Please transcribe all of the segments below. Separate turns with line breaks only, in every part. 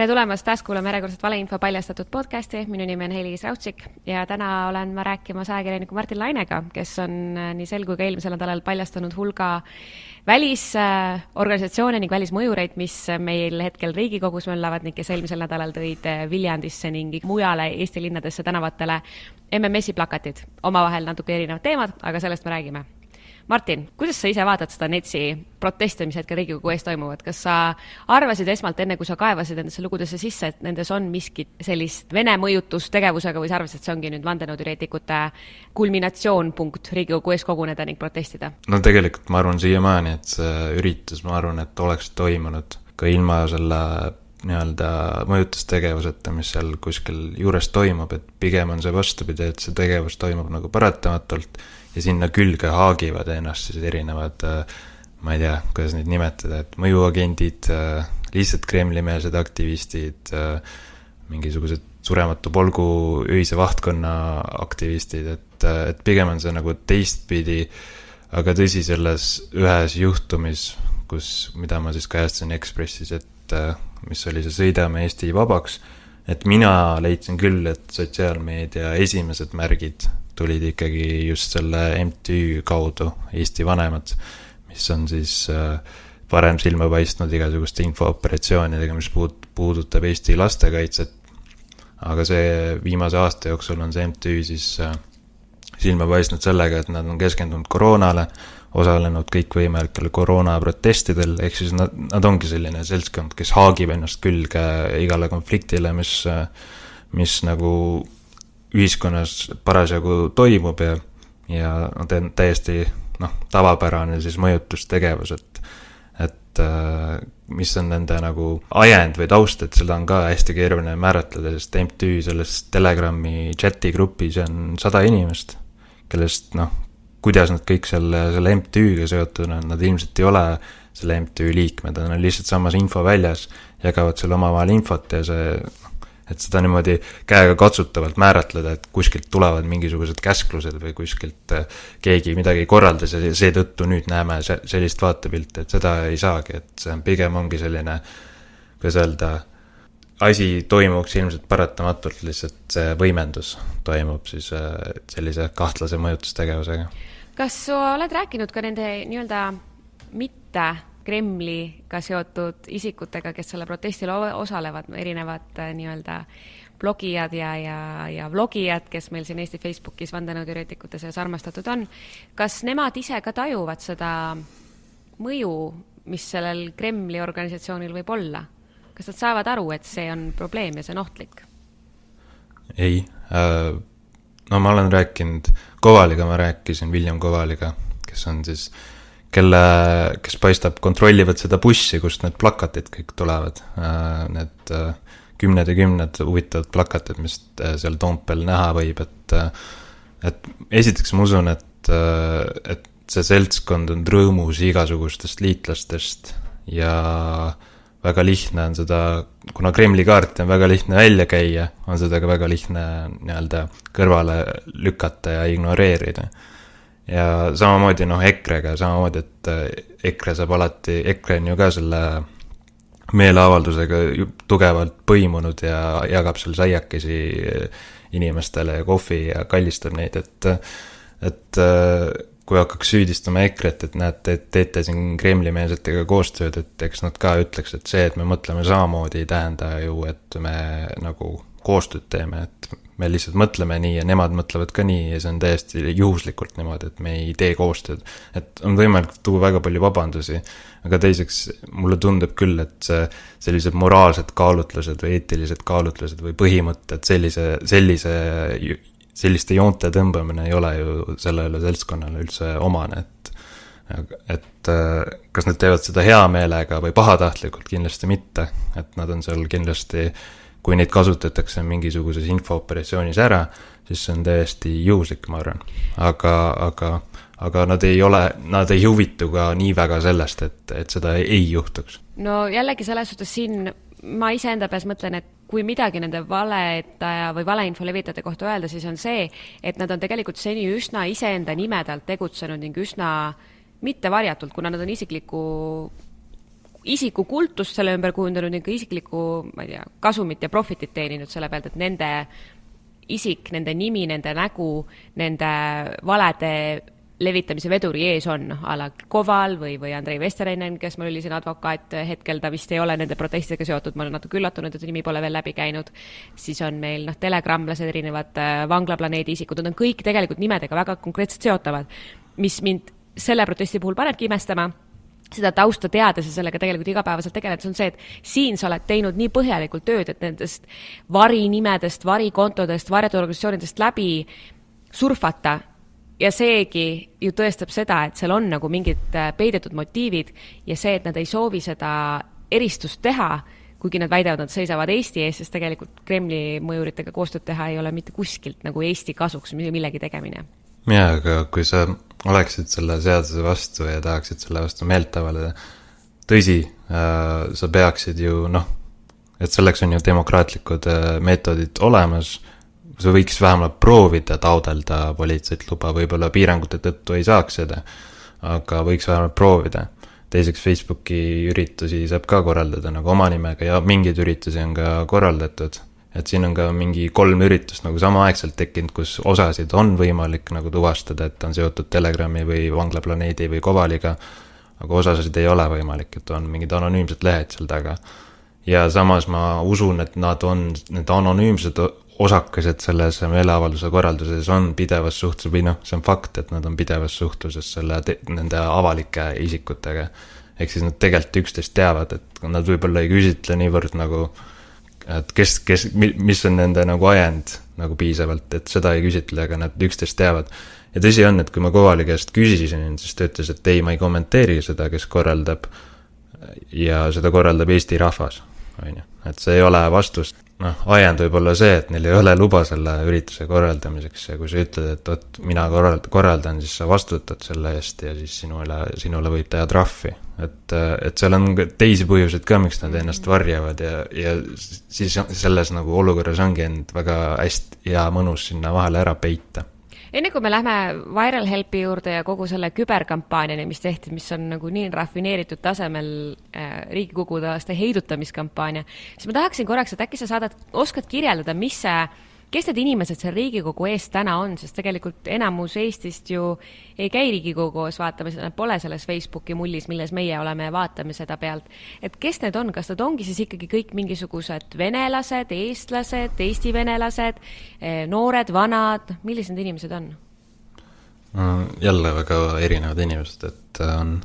tere tulemast taas kuulama järjekordset valeinfo paljastatud podcasti, minu nimi on Heili Strautsik ja täna olen ma rääkimas ajakirjaniku Martin Lainega, kes on äh, nii sel kui ka eelmisel nädalal paljastanud hulga välisorganisatsioone ning välismõjureid, mis meil hetkel Riigikogus möllavad ning kes eelmisel nädalal tõid äh, Viljandisse ning mujale Eesti linnadesse tänavatele MMS-i plakatid. omavahel natuke erinevad teemad, aga sellest me räägime Martin, kuidas sa ise vaatad seda NETS-i protesti, mis hetkel Riigikogu ees toimuvad, kas sa arvasid esmalt, enne kui sa kaevasid nendesse lugudesse sisse, et nendes on miskit sellist Vene mõjutustegevusega või sa arvasid, et see ongi nüüd vandenõuteoreetikute kulminatsioonpunkt Riigikogu ees koguneda ning protestida?
no tegelikult ma arvan siiamaani, et see üritus, ma arvan, et oleks toimunud ka ilma selle nii-öelda mõjutustegevuseta, mis seal kuskil juures toimub, et pigem on see vastupidi, et see tegevus toimub nagu paratamatult ja sinna külge haagivad ennast siis erinevad äh, ma ei tea, kuidas neid nimetada, et mõjuagendid, äh, lihtsalt Kremli-meelsed aktivistid, äh, mingisugused Surematu Polgu ühise vahtkonna aktivistid, et, et pigem on see nagu teistpidi, aga tõsi, selles ühes juhtumis, kus, mida ma siis kajastasin Ekspressis, et mis oli see Sõidame Eesti vabaks, et mina leidsin küll, et sotsiaalmeedia esimesed märgid tulid ikkagi just selle MTÜ kaudu, Eesti Vanemad, mis on siis äh, varem silma paistnud igasuguste infooperatsioonidega, mis puud-, puudutab Eesti lastekaitset. aga see viimase aasta jooksul on see MTÜ siis äh, silma paistnud sellega, et nad on keskendunud koroonale, osalenud kõikvõimalikel koroonaprotestidel, ehk siis nad, nad ongi selline seltskond, kes haagib ennast külge igale konfliktile, mis, mis nagu ühiskonnas parasjagu toimub ja, ja on täiesti noh, tavapärane siis mõjutustegevus, et, et mis on nende nagu ajend või taust, et seda on ka hästi keeruline määratleda, sest MTÜ selles Telegrami chati grupis on sada inimest, kellest noh, kuidas nad kõik selle, selle MTÜ-ga seotud on, nad ilmselt ei ole selle MTÜ liikmed, nad on lihtsalt samas infoväljas, jagavad seal omavahel infot ja see et seda niimoodi käega katsutavalt määratleda, et kuskilt tulevad mingisugused käsklused või kuskilt äh, keegi midagi korraldas ja seetõttu nüüd näeme sellist vaatepilti, et seda ei saagi, et see on pigem ongi selline, kuidas öelda, asi toimuks ilmselt paratamatult, lihtsalt see võimendus toimub siis äh, sellise kahtlase mõjutustegevusega.
kas sa oled rääkinud ka nende nii-öelda mitte Kremliga seotud isikutega, kes sellel protestil osalevad, erinevad äh, nii-öelda blogijad ja, ja, ja vlogijad, kes meil siin Eesti Facebookis vandenõuteoreetikute seas armastatud on. kas nemad ise ka tajuvad seda mõju, mis sellel Kremli organisatsioonil võib olla? Kas nad saavad aru, et see on probleem ja see on ohtlik?
ei äh,, no ma olen rääkinud, Kovaliga ma rääkisin, William Kovaliga, kes on siis äh, kelle, kes paistab, kontrollivad seda bussi, kust need plakatid kõik tulevad. Äh, need äh, kümned ja kümned huvitavad plakatid, mis äh, seal Toompeal näha võib, et, et esiteks ma usun, et, et see seltskond on rõõmus igasugustest liitlastest ja väga lihtne on seda, kuna Kremli kaarti on väga lihtne välja käia, on seda ka väga lihtne nii-öelda kõrvale lükata ja ignoreerida. Ja samamoodi noh, EKRE-ga samamoodi, et äh, EKRE saab alati, EKRE on ju ka selle meeleavaldusega tugevalt põimunud ja jagab seal saiakesi inimestele ja kohvi ja kallistab neid, et et äh, kui hakkaks süüdistama EKRE-t, et näed, te teete siin Kremli-meelsetega koostööd, et eks nad ka ütleks, et see, et me mõtleme samamoodi, ei tähenda ju, et me nagu koostööd teeme, et me lihtsalt mõtleme nii ja nemad mõtlevad ka nii ja see on täiesti juhuslikult niimoodi, et me ei tee koostööd. et on võimalik tuua väga palju vabandusi, aga teiseks mulle tundub küll, et see, sellised moraalsed kaalutlused või eetilised kaalutlused või põhimõtted sellise, sellise, selliste joonte tõmbamine ei ole ju sellele seltskonnale üldse omane, et et kas nad teevad seda hea meelega või pahatahtlikult, kindlasti mitte, et nad on seal kindlasti äh, kui neid kasutatakse mingisuguses infooperatsioonis ära, siis see on täiesti juhuslik, ma arvan. aga, aga, aga nad ei ole, nad ei huvitu ka nii väga sellest, et, et seda ei juhtuks.
no jällegi selles suhtes siin ma iseenda peas mõtlen, et kui midagi nende valetaja või valeinfo levitajate kohta öelda, siis on see, et nad on tegelikult seni üsna iseenda nimedalt tegutsenud ning üsna mitte varjatult, kuna nad on isikliku isikukultust selle ümber kujundanud ning ka isiklikku, ma ei tea, kasumit ja profitit teeninud selle pealt, et nende isik, nende nimi, nende nägu, nende valede levitamise veduri ees on, a la Koval või, või Andrei Vesterinen, kes mul oli siin advokaat hetkel, ta vist ei ole nende protestidega seotud, ma olen natuke üllatunud, et nimi pole veel läbi käinud. siis on meil noh, telegramlased, erinevad äh, vanglaplaneedi isikud, nad on kõik tegelikult nimedega väga konkreetselt seotavad, mis mind selle protesti puhul panebki imestama seda tausta teades ja sellega tegelikult igapäevaselt tegeledes on see, et siin sa oled teinud nii põhjalikult tööd, et nendest varinimedest, varikontodest, varjatud organisatsioonidest läbi surfata ja seegi ju tõestab seda, et seal on nagu mingid äh, peidetud motiivid ja see, et nad ei soovi seda eristust teha, kuigi nad väidavad, nad seisavad Eesti eest, sest tegelikult Kremli mõjuritega koostööd teha ei ole mitte kuskilt nagu Eesti kasuks millegi tegemine.
jaa, aga kui sa oleksid selle seaduse vastu ja tahaksid selle vastu meelt avaldada, tõsi äh,, sa peaksid ju noh, et selleks on ju demokraatlikud äh, meetodid olemas sa võiks vähemalt proovida taodelda politseilt luba, võib-olla piirangute tõttu ei saaks seda, aga võiks vähemalt proovida. teiseks, Facebooki üritusi saab ka korraldada nagu oma nimega ja mingeid üritusi on ka korraldatud. et siin on ka mingi kolm üritust nagu samaaegselt tekkinud, kus osasid on võimalik nagu tuvastada, et on seotud Telegrami või Vanglaplaneedi või Kovaliga, aga osasid ei ole võimalik, et on mingid anonüümsed lehed seal taga ja samas ma usun, et nad on, need anonüümsed osakesed selles meeleavalduse korralduses on pidevas suhtluses või noh, see on fakt, et nad on pidevas suhtluses selle, nende avalike isikutega. ehk siis nad tegelikult üksteist teavad, et nad võib-olla ei küsitle niivõrd nagu, et kes, kes, mis on nende nagu ajend nagu piisavalt, et seda ei küsitle, aga nad üksteist teavad. ja tõsi on, et kui ma Kovali käest küsisin, siis ta ütles, et ei, ma ei kommenteeri seda, kes korraldab ja seda korraldab Eesti rahvas, on ju, et see ei ole vastus noh, ajend võib olla see, et neil ei ole luba selle ürituse korraldamiseks ja kui sa ütled, et vot mina korrald-, korraldan, siis sa vastutad selle eest ja siis sinule, sinule võib teha trahvi. et, et seal on teisi põhjuseid ka, miks nad ennast varjavad ja, ja siis selles nagu olukorras ongi end väga hästi ja mõnus sinna vahele ära peita
enne kui me lähme Viral Helpi juurde ja kogu selle küberkampaaniani, mis tehti, mis on nagu nii rafineeritud tasemel äh, Riigikogu aasta heidutamiskampaania, siis ma tahaksin korraks, et äkki sa saadad, oskad kirjeldada, mis see kes need inimesed seal Riigikogu ees täna on, sest tegelikult enamus Eestist ju ei käi Riigikogu ees vaatamas, nad pole selles Facebooki mullis, milles meie oleme ja vaatame seda pealt. et kes need on, kas nad ongi siis ikkagi kõik mingisugused venelased, eestlased, Eesti venelased, eh, noored, vanad, millised need inimesed on?
jälle väga erinevad inimesed, et äh, on,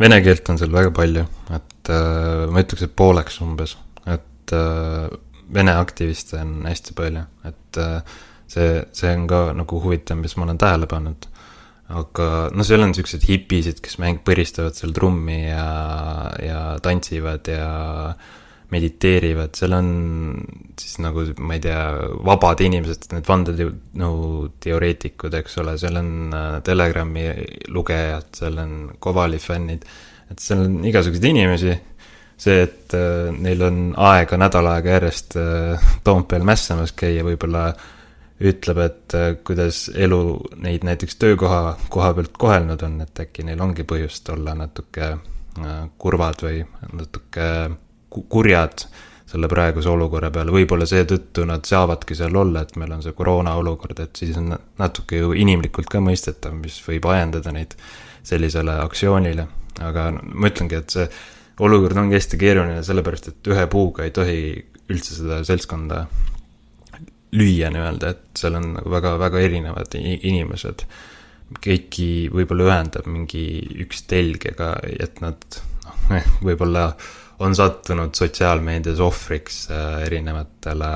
vene keelt on seal väga palju, et äh, ma ütleks, et pooleks umbes, et Vene aktiviste on hästi palju, et äh, see, see on ka nagu huvitav, mis ma olen tähele pannud. aga no seal on siuksed hipisid, kes mäng-, põristavad seal trummi ja, ja tantsivad ja mediteerivad, seal on siis nagu, ma ei tea, vabad inimesed, need vandenõuteoreetikud, eks ole, seal on äh, Telegrami lugejad, seal on Kovali fännid, et seal on igasuguseid inimesi see, et äh, neil on aega nädal aega järjest äh, Toompeal mässamas käia, võib-olla ütleb, et äh, kuidas elu neid näiteks töökoha, koha pealt kohelnud on, et äkki neil ongi põhjust olla natuke kurvad või natuke kurjad selle praeguse olukorra peale, võib-olla seetõttu nad saavadki seal olla, et meil on see koroona olukord, et siis on natuke ju inimlikult ka mõistetav, mis võib ajendada neid sellisele aktsioonile. aga ma ütlengi, et see olukord ongi hästi keeruline, sellepärast et ühe puuga ei tohi üldse seda seltskonda lüüa nii-öelda, et seal on nagu väga, väga erinevad inimesed. kõiki võib-olla ühendab mingi üks telg, ega et nad noh, võib-olla on sattunud sotsiaalmeedias ohvriks äh, erinevatele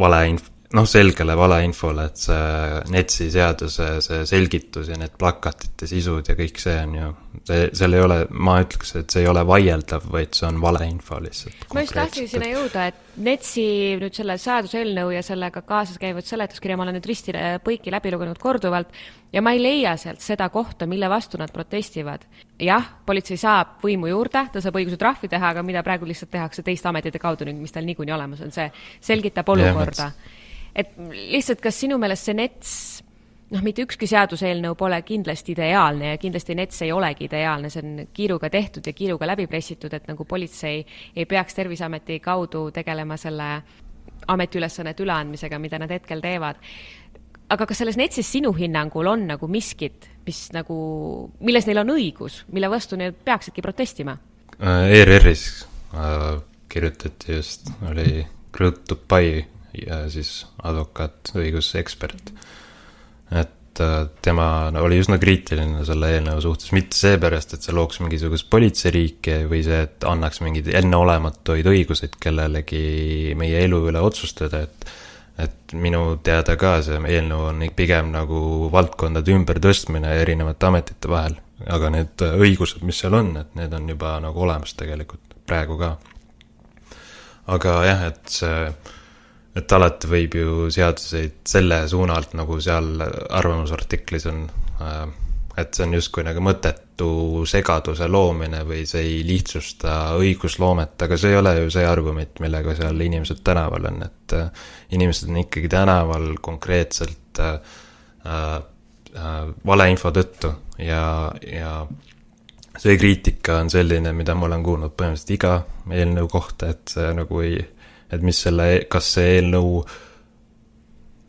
valeinf-, noh, selgele valeinfole, et see NETS-i seaduse see selgitus ja need plakatite sisud ja kõik see on ju, see, seal ei ole, ma ütleks, et see ei ole vaieldav, vaid see on valeinfo lihtsalt.
ma just tahtsin sinna jõuda, et NETS-i nüüd selle seaduseelnõu ja sellega kaasas käivat seletuskirja ma olen nüüd risti põiki läbi lugenud korduvalt ja ma ei leia sealt seda kohta, mille vastu nad protestivad. jah, politsei saab võimu juurde, ta saab õiguse trahvi teha, aga mida praegu lihtsalt tehakse teiste ametite kaudu nüüd, mis tal niikuinii olemas on, see selgitab olukorda yeah, et lihtsalt, kas sinu meelest see NETS noh, mitte ükski seaduseelnõu pole kindlasti ideaalne ja kindlasti NETS ei olegi ideaalne, see on kiiruga tehtud ja kiiruga läbi pressitud, et nagu politsei ei peaks Terviseameti kaudu tegelema selle ametiülesannete üleandmisega, mida nad hetkel teevad. aga kas selles NETS-is sinu hinnangul on nagu miskit, mis nagu, milles neil on õigus, mille vastu nad peaksidki protestima?
ERR-is äh, kirjutati just, oli Ruth Tupai ja siis advokaat, õigusekspert et äh, tema no, oli üsna kriitiline selle eelnõu suhtes, mitte seepärast, et see looks mingisugust politseiriiki või see, et annaks mingeid enneolematuid õiguseid kellelegi meie elu üle otsustada, et et minu teada ka see eelnõu on pigem nagu valdkondade ümbertõstmine erinevate ametite vahel, aga need õigused, mis seal on, et need on juba nagu olemas tegelikult praegu ka. aga jah, et see et alati võib ju seaduseid selle suuna alt, nagu seal arvamusartiklis on, äh, et see on justkui nagu mõttetu segaduse loomine või see ei lihtsusta õigusloomet, aga see ei ole ju see argument, millega seal inimesed tänaval on, et äh, inimesed on ikkagi tänaval konkreetselt äh, äh, valeinfo tõttu ja, ja see kriitika on selline, mida ma olen kuulnud põhimõtteliselt iga eelnõu kohta, et see nagu ei et mis selle, kas see eelnõu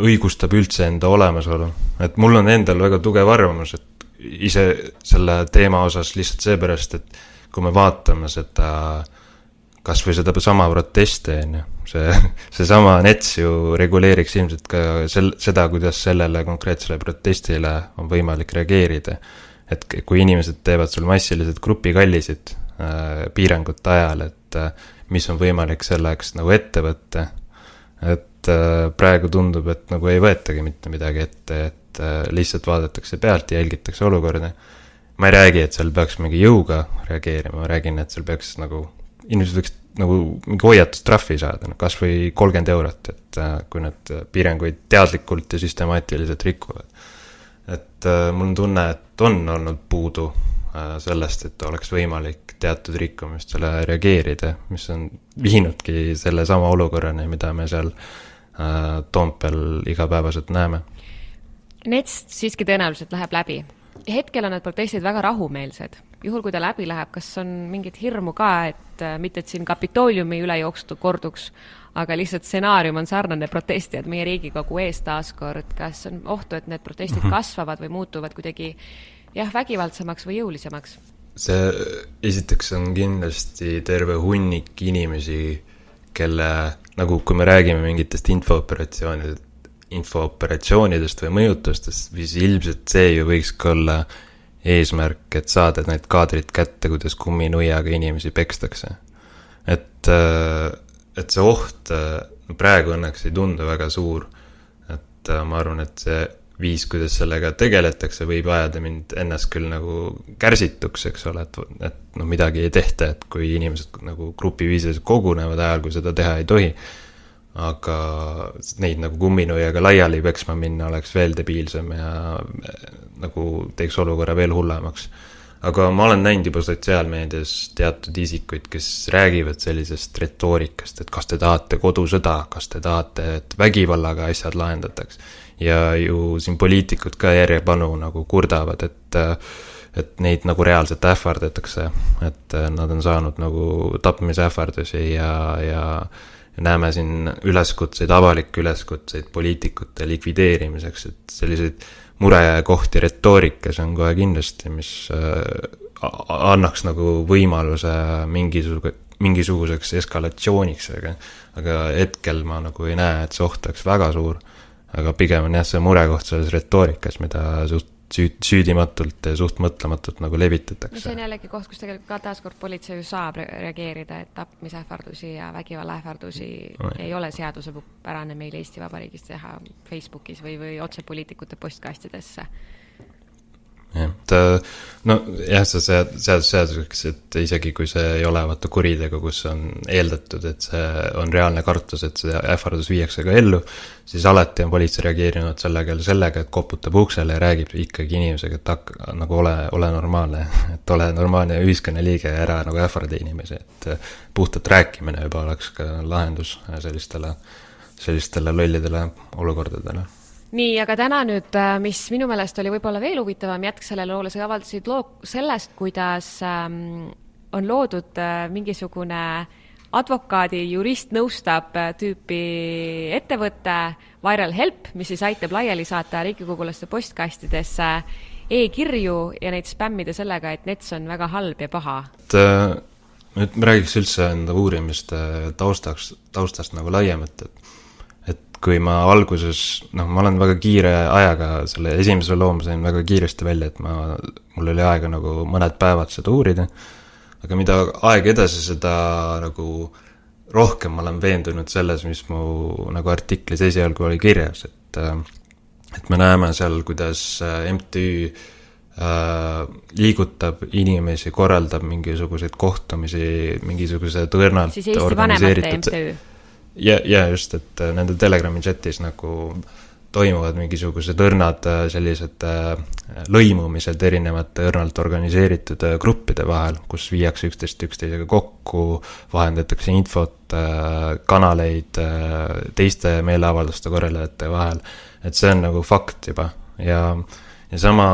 õigustab üldse enda olemasolu. et mul on endal väga tugev arvamus, et ise selle teema osas lihtsalt seepärast, et kui me vaatame seda, kas või seda sama protesti, on ju, see, seesama NETS ju reguleeriks ilmselt ka sel-, seda, kuidas sellele konkreetsele protestile on võimalik reageerida. et kui inimesed teevad sul massiliselt grupikallisid äh, piirangute ajal, et äh, mis on võimalik selleks nagu ette võtta. et äh, praegu tundub, et nagu ei võetagi mitte midagi ette, et äh, lihtsalt vaadatakse pealt jälgitakse olukorda. ma ei räägi, et seal peaks mingi jõuga reageerima, ma räägin, et seal peaks nagu, inimesed võiks nagu mingi hoiatustrahvi saada, noh kas või kolmkümmend eurot, et äh, kui nad piiranguid teadlikult ja süstemaatiliselt rikuvad. et mul on tunne, et on olnud puudu sellest, et oleks võimalik teatud rikkumistele reageerida, mis on viinudki sellesama olukorrani, mida me seal äh, Toompeal igapäevaselt näeme.
NETS siiski tõenäoliselt läheb läbi. hetkel on need protestid väga rahumeelsed. juhul, kui ta läbi läheb, kas on mingit hirmu ka, et äh, mitte, et siin Kapitooliumi üle jookstu korduks, aga lihtsalt stsenaarium on sarnane protestijad meie Riigikogu ees taaskord, kas on ohtu, et need protestid mhm. kasvavad või muutuvad kuidagi jah, vägivaldsemaks või jõulisemaks?
see esiteks on kindlasti terve hunnik inimesi, kelle, nagu kui me räägime mingitest infooperatsioonidest, infooperatsioonidest või mõjutustest, siis ilmselt see ju võikski olla eesmärk, et saada need kaadrid kätte, kuidas kumminuiaga inimesi pekstakse. et, et see oht praegu õnneks ei tundu väga suur. et ma arvan, et see viis, kuidas sellega tegeletakse, võib ajada mind ennast küll nagu kärsituks, eks ole, et, et noh, midagi ei tehta, et kui inimesed nagu grupiviisiliselt kogunevad ajal, kui seda teha ei tohi. aga neid nagu kumminuiaga laiali peksma minna oleks veel debiilsem ja nagu teeks olukorra veel hullemaks. aga ma olen näinud juba sotsiaalmeedias teatud isikuid, kes räägivad sellisest retoorikast, et kas te tahate kodusõda, kas te tahate, et vägivallaga asjad lahendataks ja ju siin poliitikud ka järjepanu nagu kurdavad, et et neid nagu reaalselt ähvardatakse, et nad on saanud nagu tapmisähvardusi ja, ja näeme siin üleskutseid, avalikke üleskutseid poliitikute likvideerimiseks, et selliseid murekohti retoorikas on kohe kindlasti, mis annaks nagu võimaluse mingisugune, mingisuguseks eskalatsiooniks, aga aga hetkel ma nagu ei näe, et see oht oleks väga suur aga pigem on jah, see murekoht selles retoorikas, mida suht süüd, süüdimatult ja suht mõtlematult nagu levitatakse.
no see on jällegi koht, kus tegelikult ka taaskord politsei ju saab reageerida, et tapmisähvardusi ja vägivallaähvardusi no, ei ole seadusepärane meil Eesti Vabariigis teha Facebookis või, või otse poliitikute postkastidesse
jah, et nojah, sa sead, seadus seaduseks, et isegi kui see ei ole vaata kuritegu, kus on eeldatud, et see on reaalne kartus, et see ähvardus viiakse ka ellu, siis alati on politsei reageerinud sellega, sellega, et koputab uksele ja räägib ikkagi inimesega, et hakka, nagu ole, ole normaalne, et ole normaalne ühiskonnaliige ja ära nagu ähvarda inimesi, et puhtalt rääkimine juba oleks ka lahendus sellistele, sellistele lollidele olukordadele
nii, aga täna nüüd, äh, mis minu meelest oli võib-olla veel huvitavam jätk sellele loole, sa avaldasid loo sellest, kuidas ähm, on loodud äh, mingisugune advokaadi, jurist nõustab äh, tüüpi ettevõte Viral Help, mis siis aitab laiali saata riigikogulaste postkastidesse e-kirju ja neid spämmida sellega, et nets on väga halb ja paha.
et äh, nüüd me räägiks üldse enda uurimiste taustaks, taustast nagu laiemalt, et kui ma alguses, noh, ma olen väga kiire ajaga, selle esimese loo ma sain väga kiiresti välja, et ma, mul oli aega nagu mõned päevad seda uurida, aga mida aeg edasi, seda nagu rohkem ma olen veendunud selles, mis mu nagu artiklis esialgu oli kirjas, et et me näeme seal, kuidas MTÜ äh, liigutab inimesi, korraldab mingisuguseid kohtumisi, mingisugused õrnalt
siis Eesti Vanemate MTÜ
ja, ja just, et äh, nende Telegrami chatis nagu toimuvad mingisugused õrnad äh, sellised äh, lõimumised erinevate õrnalt organiseeritud gruppide vahel, kus viiakse üksteist üksteisega kokku, vahendatakse infot, kanaleid teiste meeleavalduste korraldajate vahel. et see on nagu fakt juba ja, ja sama,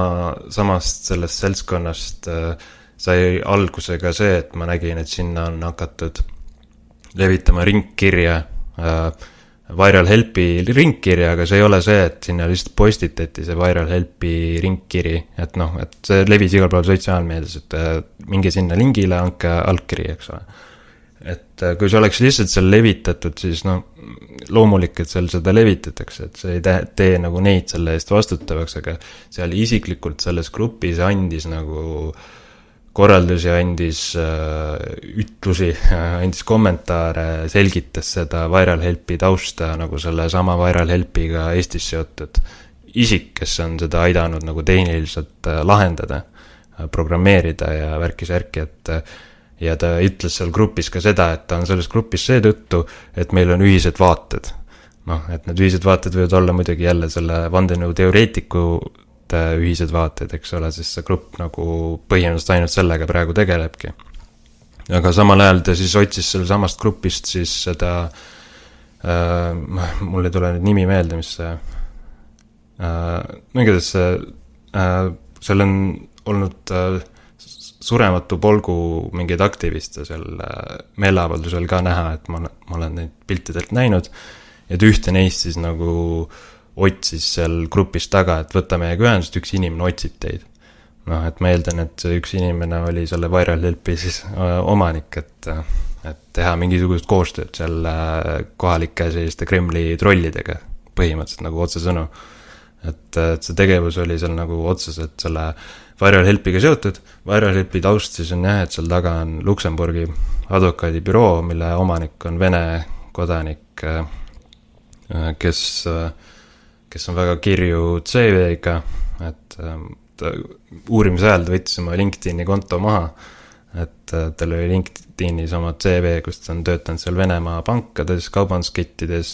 samast sellest seltskonnast sai alguse ka see, et ma nägin, et sinna on hakatud levitama ringkirja Viral Helpi ringkirja, aga see ei ole see, et sinna lihtsalt postitati see Viral Helpi ringkiri, et noh, et see levis igal pool sotsiaalmeedias, et äh, minge sinna lingile, andke allkiri, eks ole. et äh, kui see oleks lihtsalt seal levitatud, siis noh, loomulik, et seal seda levitatakse, et see ei tee, tee nagu neid selle eest vastutavaks, aga seal isiklikult selles grupis andis nagu äh, korraldusi, andis äh, ütlusi, andis kommentaare, selgitas seda Viral Helpi tausta nagu sellesama Viral Helpiga Eestis seotud isik, kes on seda aidanud nagu tehniliselt äh, lahendada, äh, programmeerida ja värki-särki, et ja ta ütles seal grupis ka seda, et ta on selles grupis seetõttu, et meil on ühised vaated. noh, et need ühised vaated võivad olla muidugi jälle selle vandenõuteoreetiku et ühised vaated, eks ole, sest see grupp nagu põhimõtteliselt ainult sellega praegu tegelebki. aga samal ajal ta siis otsis sealsamast grupist siis seda äh,, mul ei tule nüüd nimi meelde, mis see äh,, no igatahes see äh,, seal on olnud äh, surematu polgu mingeid aktiviste seal äh, meeleavaldusel ka näha, et ma, ma olen neid piltidelt näinud, et ühte neist siis nagu äh, otsis seal grupis taga, et võta meiega ühendust, üks inimene otsib teid. noh, et ma eeldan, et üks inimene oli selle Viral Helpi siis omanik, et, et teha mingisugust koostööd seal äh, kohalike selliste Kremli trollidega, põhimõtteliselt nagu otsesõnu. et, et see tegevus oli seal nagu otseselt selle Viral Helpiga seotud, Viral Helpi taust siis on jah, et seal taga on Luksemburgi advokaadibüroo, mille omanik on Vene kodanik, äh, kes äh, kes on väga kirju CV-ga, et ähm, ta uurimise ajal ta võttis oma LinkedIni konto maha, et äh, tal oli LinkedInis oma CV, kus ta on töötanud seal Venemaa pankades, kaubanduskettides,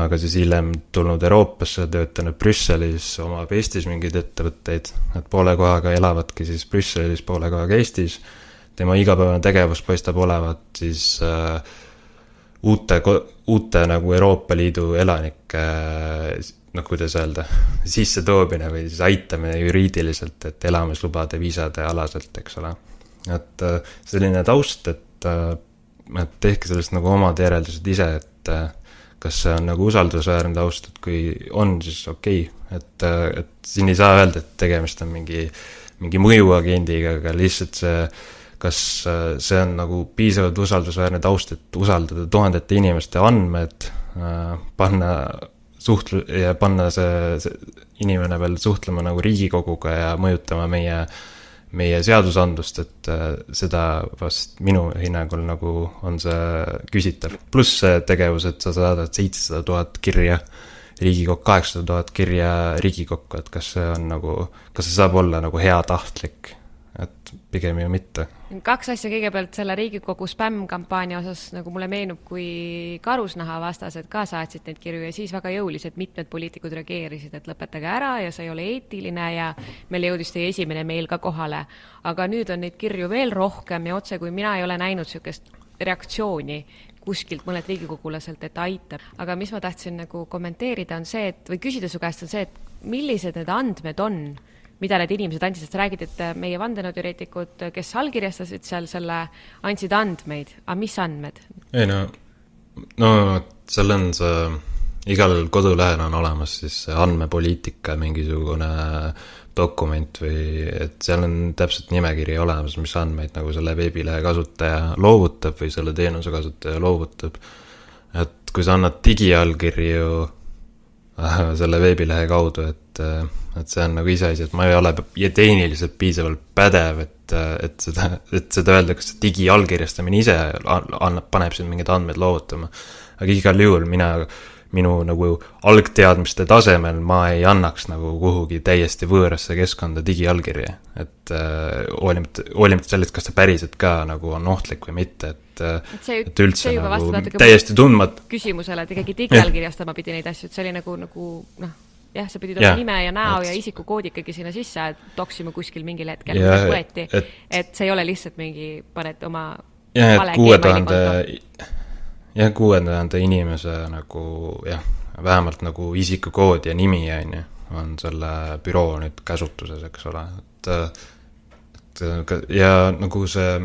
aga siis hiljem tulnud Euroopasse, töötanud Brüsselis, omab Eestis mingeid ettevõtteid, et poole kohaga elavadki siis Brüsselis, poole kohaga Eestis, tema igapäevane tegevus paistab olevat siis äh, uute, uute nagu Euroopa Liidu elanike noh, kuidas öelda, sissetoomine või siis aitamine juriidiliselt, et elamislubade, viisade alaselt, eks ole. et äh, selline taust, et, äh, et tehke sellest nagu omad järeldused ise, et äh, kas see on nagu usaldusväärne taust, et kui on, siis okei okay., et, et siin ei saa öelda, et tegemist on mingi, mingi mõjuagendiga, aga lihtsalt see kas äh, see on nagu piisavalt usaldusväärne taust, et usaldada tuhandete inimeste andmed, äh, panna suhtlu- ja panna see, see inimene veel suhtlema nagu Riigikoguga ja mõjutama meie, meie seadusandlust, et äh, seda vast minu hinnangul nagu on see küsitav. pluss see tegevus, et sa saadad seitsesada tuhat kirja Riigikokku, kaheksasada tuhat kirja Riigikokku, et kas see on nagu, kas see saab olla nagu heatahtlik et pigem ju mitte.
kaks asja, kõigepealt selle Riigikogu spämm-kampaania osas, nagu mulle meenub, kui karusnahavastased ka saatsid neid kirju ja siis väga jõuliselt mitmed poliitikud reageerisid, et lõpetage ära ja see ei ole eetiline ja meile jõudis teie esimene meil ka kohale. aga nüüd on neid kirju veel rohkem ja otse kui mina ei ole näinud niisugust reaktsiooni kuskilt mõnelt riigikogulaselt, et aitab. aga mis ma tahtsin nagu kommenteerida, on see, et või küsida su käest, on see, et millised need andmed on, mida need inimesed andsid, sest sa räägid, et meie vandenõuteoreetikud, kes allkirjastasid seal selle, andsid andmeid, aga mis andmed?
ei no, no seal on see, igal kodulehel on olemas siis see andmepoliitika mingisugune dokument või et seal on täpselt nimekiri olemas, mis andmeid nagu selle veebilehe kasutaja loovutab või selle teenuse kasutaja loovutab. et kui sa annad digiallkirju äh, selle veebilehe kaudu, et, äh, et see on nagu iseasi, et ma ei ole tehniliselt piisavalt pädev, et, äh, et seda, et seda öelda, kas digiallkirjastamine ise annab, paneb sind mingeid andmeid loovutama. aga igal juhul mina minu nagu algteadmiste tasemel ma ei annaks nagu kuhugi täiesti võõrasse keskkonda digiallkirja. et äh, hoolimata, hoolimata sellest, kas see päriselt ka nagu on ohtlik või mitte, et äh,
et see,
et üldse
see juba
nagu täiesti tundmatu.
küsimusele, et ikkagi digiallkirjastama pidi neid asju, et see oli nagu, nagu noh, jah, sa pidid oma
Jah,
nime ja näo
et-
ja isikukoodi ikkagi sinna sisse doksima kuskil mingil hetkel, kui võeti.
et-
et see ei ole lihtsalt mingi, paned oma
jah, et kuue tuhande, jah, kuue tuhande inimese nagu jah, vähemalt nagu isikukood ja nimi, on ju, on selle büroo nüüd käsutuses, eks ole, et et ja nagu see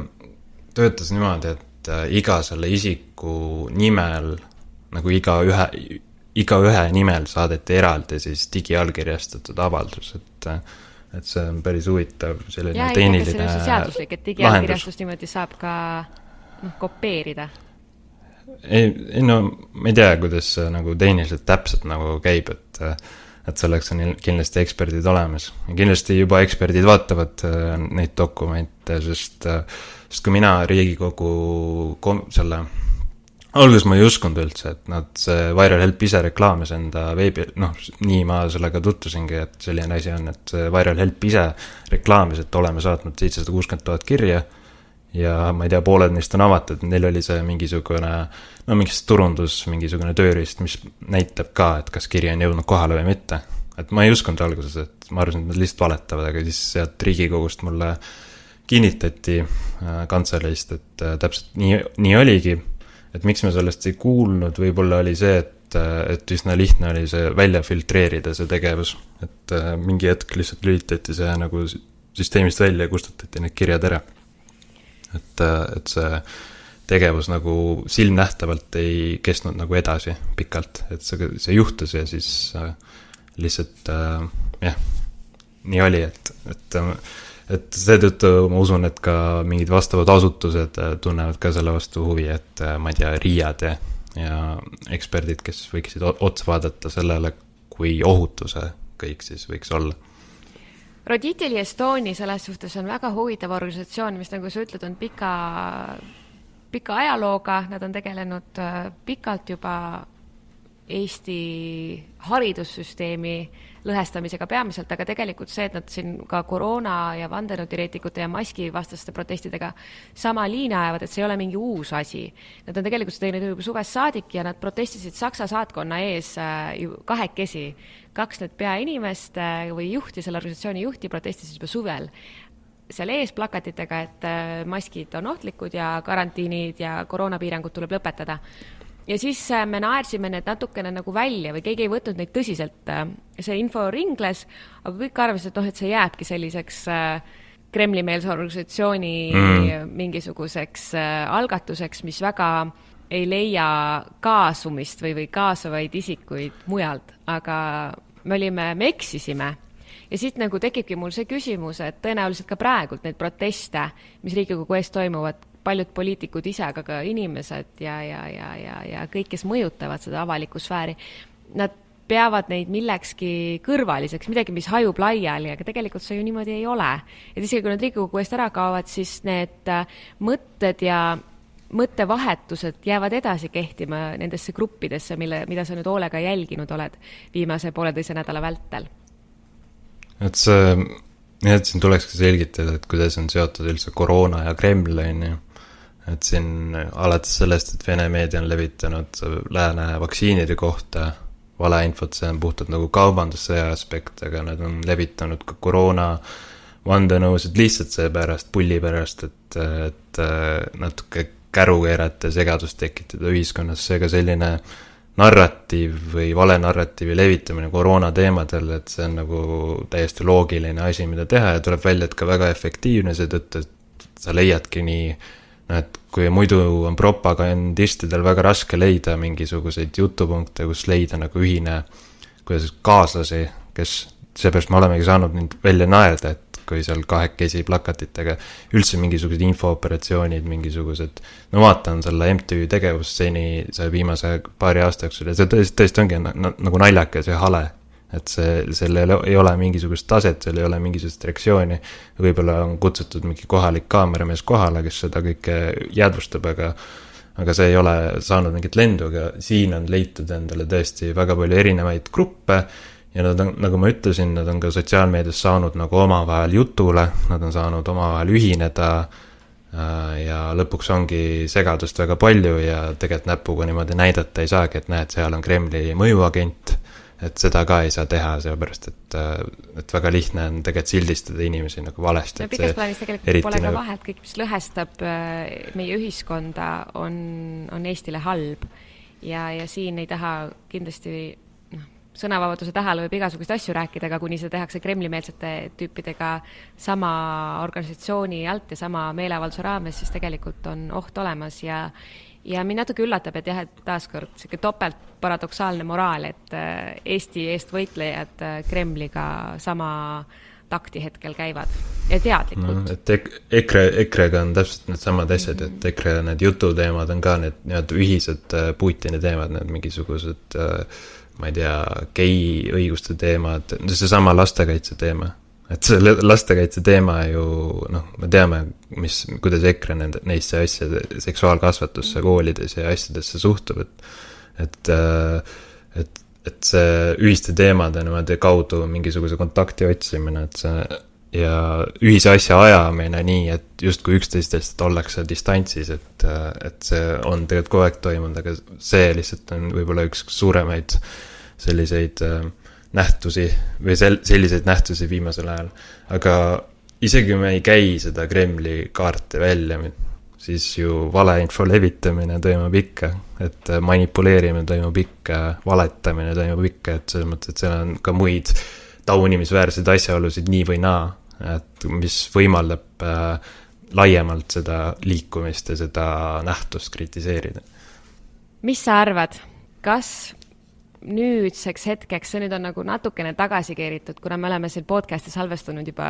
töötas niimoodi, et äh, iga selle isiku nimel nagu igaühe, igaühe nimel saadeti eraldi siis digiallkirjastatud avaldus, et et see on päris huvitav selline
ei, ega see
tehniline
on seaduslik, et digiallkirjastust niimoodi saab ka noh, kopeerida.
ei, ei no ma ei tea, kuidas see nagu tehniliselt täpselt nagu käib, et et selleks on kindlasti eksperdid olemas. ja kindlasti juba eksperdid vaatavad äh, neid dokumente, sest, äh, sest kui mina Riigikogu kom-, selle, alguses ma ei uskunud üldse, et nad, see Viral Help ise reklaamis enda veebi, noh, nii ma sellega tutvusingi, et selline asi on, et Viral Help ise reklaamis, et oleme saatnud seitsesada kuuskümmend tuhat kirja ja ma ei tea, pooled neist on avatud, neil oli see mingisugune, no mingi turundus, mingisugune tööriist, mis näitab ka, et kas kiri on jõudnud kohale või mitte. et ma ei uskunud alguses, et ma arvasin, et nad lihtsalt valetavad, aga siis sealt Riigikogust mulle kinnitati äh, kantseleist, et äh, täpselt nii, nii oligi. Et miks me sellest ei kuulnud, võib-olla oli see, et, äh, et üsna lihtne oli see välja filtreerida, see tegevus. et äh, mingi hetk lihtsalt lülitati see nagu süsteemist välja ja kustutati need kirjad ära et, et see tegevus nagu silmnähtavalt ei kestnud nagu edasi pikalt, et see, see juhtus ja siis äh, lihtsalt äh, jah, nii oli, et, et äh, et seetõttu ma usun, et ka mingid vastavad asutused äh, tunnevad ka selle vastu huvi, et äh, ma ei tea, RIA-d ja, ja eksperdid, kes võiksid otsa vaadata sellele, kui ohutu see kõik siis võiks olla.
Roditili Estonia selles suhtes on väga huvitav organisatsioon, mis nagu sa ütled, on pika, pika ajalooga, nad on tegelenud äh, pikalt juba Eesti haridussüsteemi lõhestamisega peamiselt, aga tegelikult see, et nad siin ka koroona ja vandenõuteoreetikute ja maskivastaste protestidega sama liini ajavad, et see ei ole mingi uus asi. Nad on tegelikult seda teinud juba suvest saadik ja nad protestisid Saksa saatkonna ees äh, kahekesi. kaks need peainimest äh, või juhti, selle organisatsiooni juhti protestisid juba suvel seal ees plakatitega, et äh, maskid on ohtlikud ja karantiinid ja koroonapiirangud tuleb lõpetada ja siis äh, me naersime need natukene nagu välja või keegi ei võtnud neid tõsiselt. see info ringles, aga kõik arvasid, et noh, et see jääbki selliseks äh, Kremli-meelse organisatsiooni mm. mingisuguseks äh, algatuseks, mis väga ei leia kaasumist või, või kaasavaid isikuid mujalt, aga me olime, me eksisime ja siit nagu tekibki mul see küsimus, et tõenäoliselt ka praegult neid proteste, mis Riigikogu ees toimuvad, paljud poliitikud ise, aga ka inimesed ja, ja, ja, ja, ja kõik, kes mõjutavad seda avalikku sfääri, nad peavad neid millekski kõrvaliseks, midagi, mis hajub laiali, aga tegelikult see ju niimoodi ei ole. et isegi kui nad Riigikogu eest ära kaovad, siis need äh, mõtted ja mõttevahetused jäävad edasi kehtima nendesse gruppidesse, mille, mida sa nüüd hoolega jälginud oled viimase pooleteise nädala vältel
et see, jah, et siin tulekski selgitada, et kuidas on seotud üldse koroona ja Kreml, on ju. Et siin alates sellest, et Vene meedia on levitanud lääne vaktsiinide kohta valeinfot, see on puhtalt nagu kaubandussõja aspekt, aga nad on levitanud ka koroona vandenõusid lihtsalt seepärast, pulli pärast, et, et natuke käru keerata ja segadust tekitada ühiskonnas, seega selline narratiiv või valenarratiivi levitamine koroona teemadel, et see on nagu täiesti loogiline asi, mida teha ja tuleb välja, et ka väga efektiivne seetõttu, et sa leiadki nii noh, et kui muidu on propagandistidel väga raske leida mingisuguseid jutupunkte, kus leida nagu ühine, kuidas kaaslasi, kes, seepärast me olemegi saanud nüüd välja naerda, et kui seal kahekesi plakatitega üldse mingisugused infooperatsioonid, mingisugused, no vaatan selle MTÜ tegevust seni, see viimase paari aasta jooksul ja see tõesti, tõesti ongi nagu naljakas ja hale et see, ole, ei ole mingisugust taset, seal ei ole mingisugust reaktsiooni. võib-olla on kutsutud mingi kohalik kaameramees kohale, kes seda kõike jäädvustab, aga aga see ei ole saanud mingit lendu, aga siin on leitud endale tõesti väga palju erinevaid gruppe ja nad on, nagu ma ütlesin, nad on ka sotsiaalmeedias saanud nagu omavahel jutule, nad on saanud omavahel ühineda äh, ja lõpuks ongi segadust väga palju ja tegelikult näpuga niimoodi näidata ei saagi, et näed, seal on Kremli mõjuagent et seda ka ei saa teha, sellepärast et, äh, et väga lihtne on tegelikult sildistada inimesi nagu valesti.
no pikas plaanis tegelikult pole ka nagu... vahet, kõik, mis lõhestab äh, meie ühiskonda, on, on Eestile halb. ja, ja siin ei taha kindlasti noh, sõnavabaduse tähele võib igasuguseid asju rääkida, aga kuni seda tehakse Kremli-meelsete tüüpidega sama organisatsiooni alt ja sama meeleavalduse raames, siis tegelikult on oht olemas ja ja mind natuke üllatab, et jah, et taaskord niisugune topelt paradoksaalne moraal, et äh, Eesti eest võitlejad äh, Kremliga sama takti hetkel käivad. Ja teadlikult.
No,. et ek-, EKRE, EKRE-ga on täpselt needsamad asjad, et EKRE need jututeemad on ka need nii-öelda ühised äh, Putini teemad, need mingisugused ma ei tea, gei õiguste teemad, seesama lastekaitse teema et see lastekaitse teema ju noh, me teame, mis, kuidas EKRE nende, neisse asjade, seksuaalkasvatusse koolides ja asjadesse suhtub, et et, äh, et, et see ühiste teemade niimoodi kaudu mingisuguse kontakti otsimine, et see ja ühise asja ajamine nii, et justkui üksteistest ollakse distantsis, et, et see on tegelikult kogu aeg toimunud, aga see lihtsalt on võib-olla üks suuremaid selliseid äh, nähtusi või sel-, selliseid nähtusi viimasel ajal. aga isegi kui me ei käi seda Kremli kaarte välja, siis ju valeinfo levitamine toimub ikka, et manipuleerimine toimub ikka, valetamine toimub ikka, et selles mõttes, et seal on ka muid taunimisväärseid asjaolusid nii või naa, et mis võimaldab äh, laiemalt seda liikumist ja seda nähtust kritiseerida.
mis sa arvad, kas nüüdseks hetkeks, see nüüd on nagu natukene tagasi keeritud, kuna me oleme siin podcast'i salvestanud juba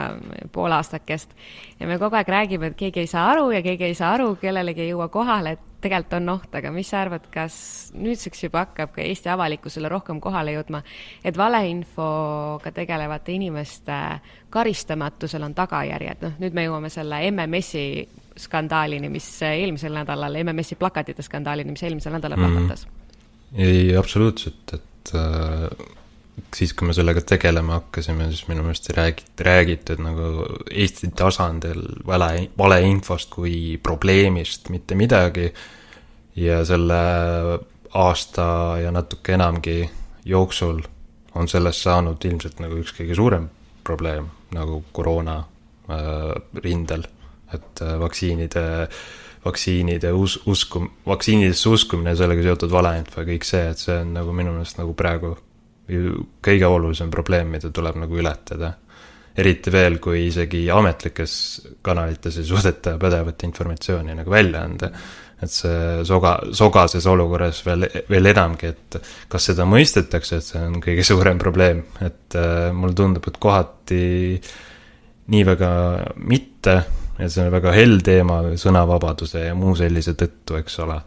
pool aastakest. Ja me kogu aeg räägime, et keegi ei saa aru ja keegi ei saa aru, kellelegi ei jõua kohale, et tegelikult on oht, aga mis sa arvad, kas nüüdseks juba hakkab ka Eesti avalikkusele rohkem kohale jõudma, et valeinfoga tegelevate inimeste karistamatusel on tagajärjed, noh, nüüd me jõuame selle MMS-i skandaalini, mis eelmisel nädalal, MMS-i plakatite skandaalini, mis eelmisel nädalal plahvatas mm -hmm
ei, absoluutselt, et äh, siis, kui me sellega tegelema hakkasime, siis minu meelest ei räägitud, räägitud nagu Eesti tasandil vale, valeinfost kui probleemist mitte midagi. ja selle aasta ja natuke enamgi jooksul on sellest saanud ilmselt nagu üks kõige suurem probleem nagu koroona äh, rindel, et äh, vaktsiinide äh, vaktsiinide us-, usku-, vaktsiinidesse uskumine sellega seotud valeinfo ja kõik see, et see on nagu minu meelest nagu praegu kõige olulisem probleem, mida tuleb nagu ületada. eriti veel, kui isegi ametlikes kanalites ei suudeta pädevat informatsiooni nagu välja anda. et see soga, sogases olukorras veel, veel enamgi, et kas seda mõistetakse, et see on kõige suurem probleem, et äh, mulle tundub, et kohati nii väga mitte et see on väga hell teema sõnavabaduse ja muu sellise tõttu, eks ole.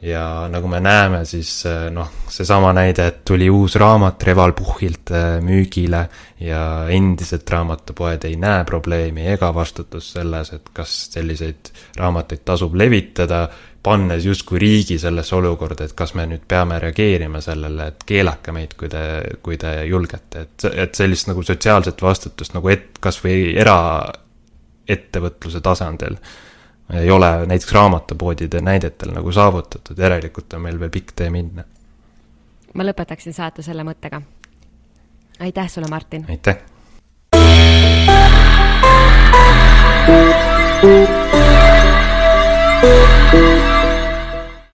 ja nagu me näeme, siis eh, noh, seesama näide, et tuli uus raamat Reval Puhhilt eh, müügile ja endiselt raamatupoed ei näe probleemi ega vastutust selles, et kas selliseid raamatuid tasub levitada, pannes justkui riigi sellesse olukorda, et kas me nüüd peame reageerima sellele, et keelake meid, kui te, kui te julgete, et, et sellist nagu sotsiaalset vastutust nagu et kas või era ettevõtluse tasandil ei ole näiteks raamatupoodide näidetel nagu saavutatud, järelikult on meil veel pikk tee minna.
ma lõpetaksin saate selle mõttega. aitäh sulle, Martin!
aitäh!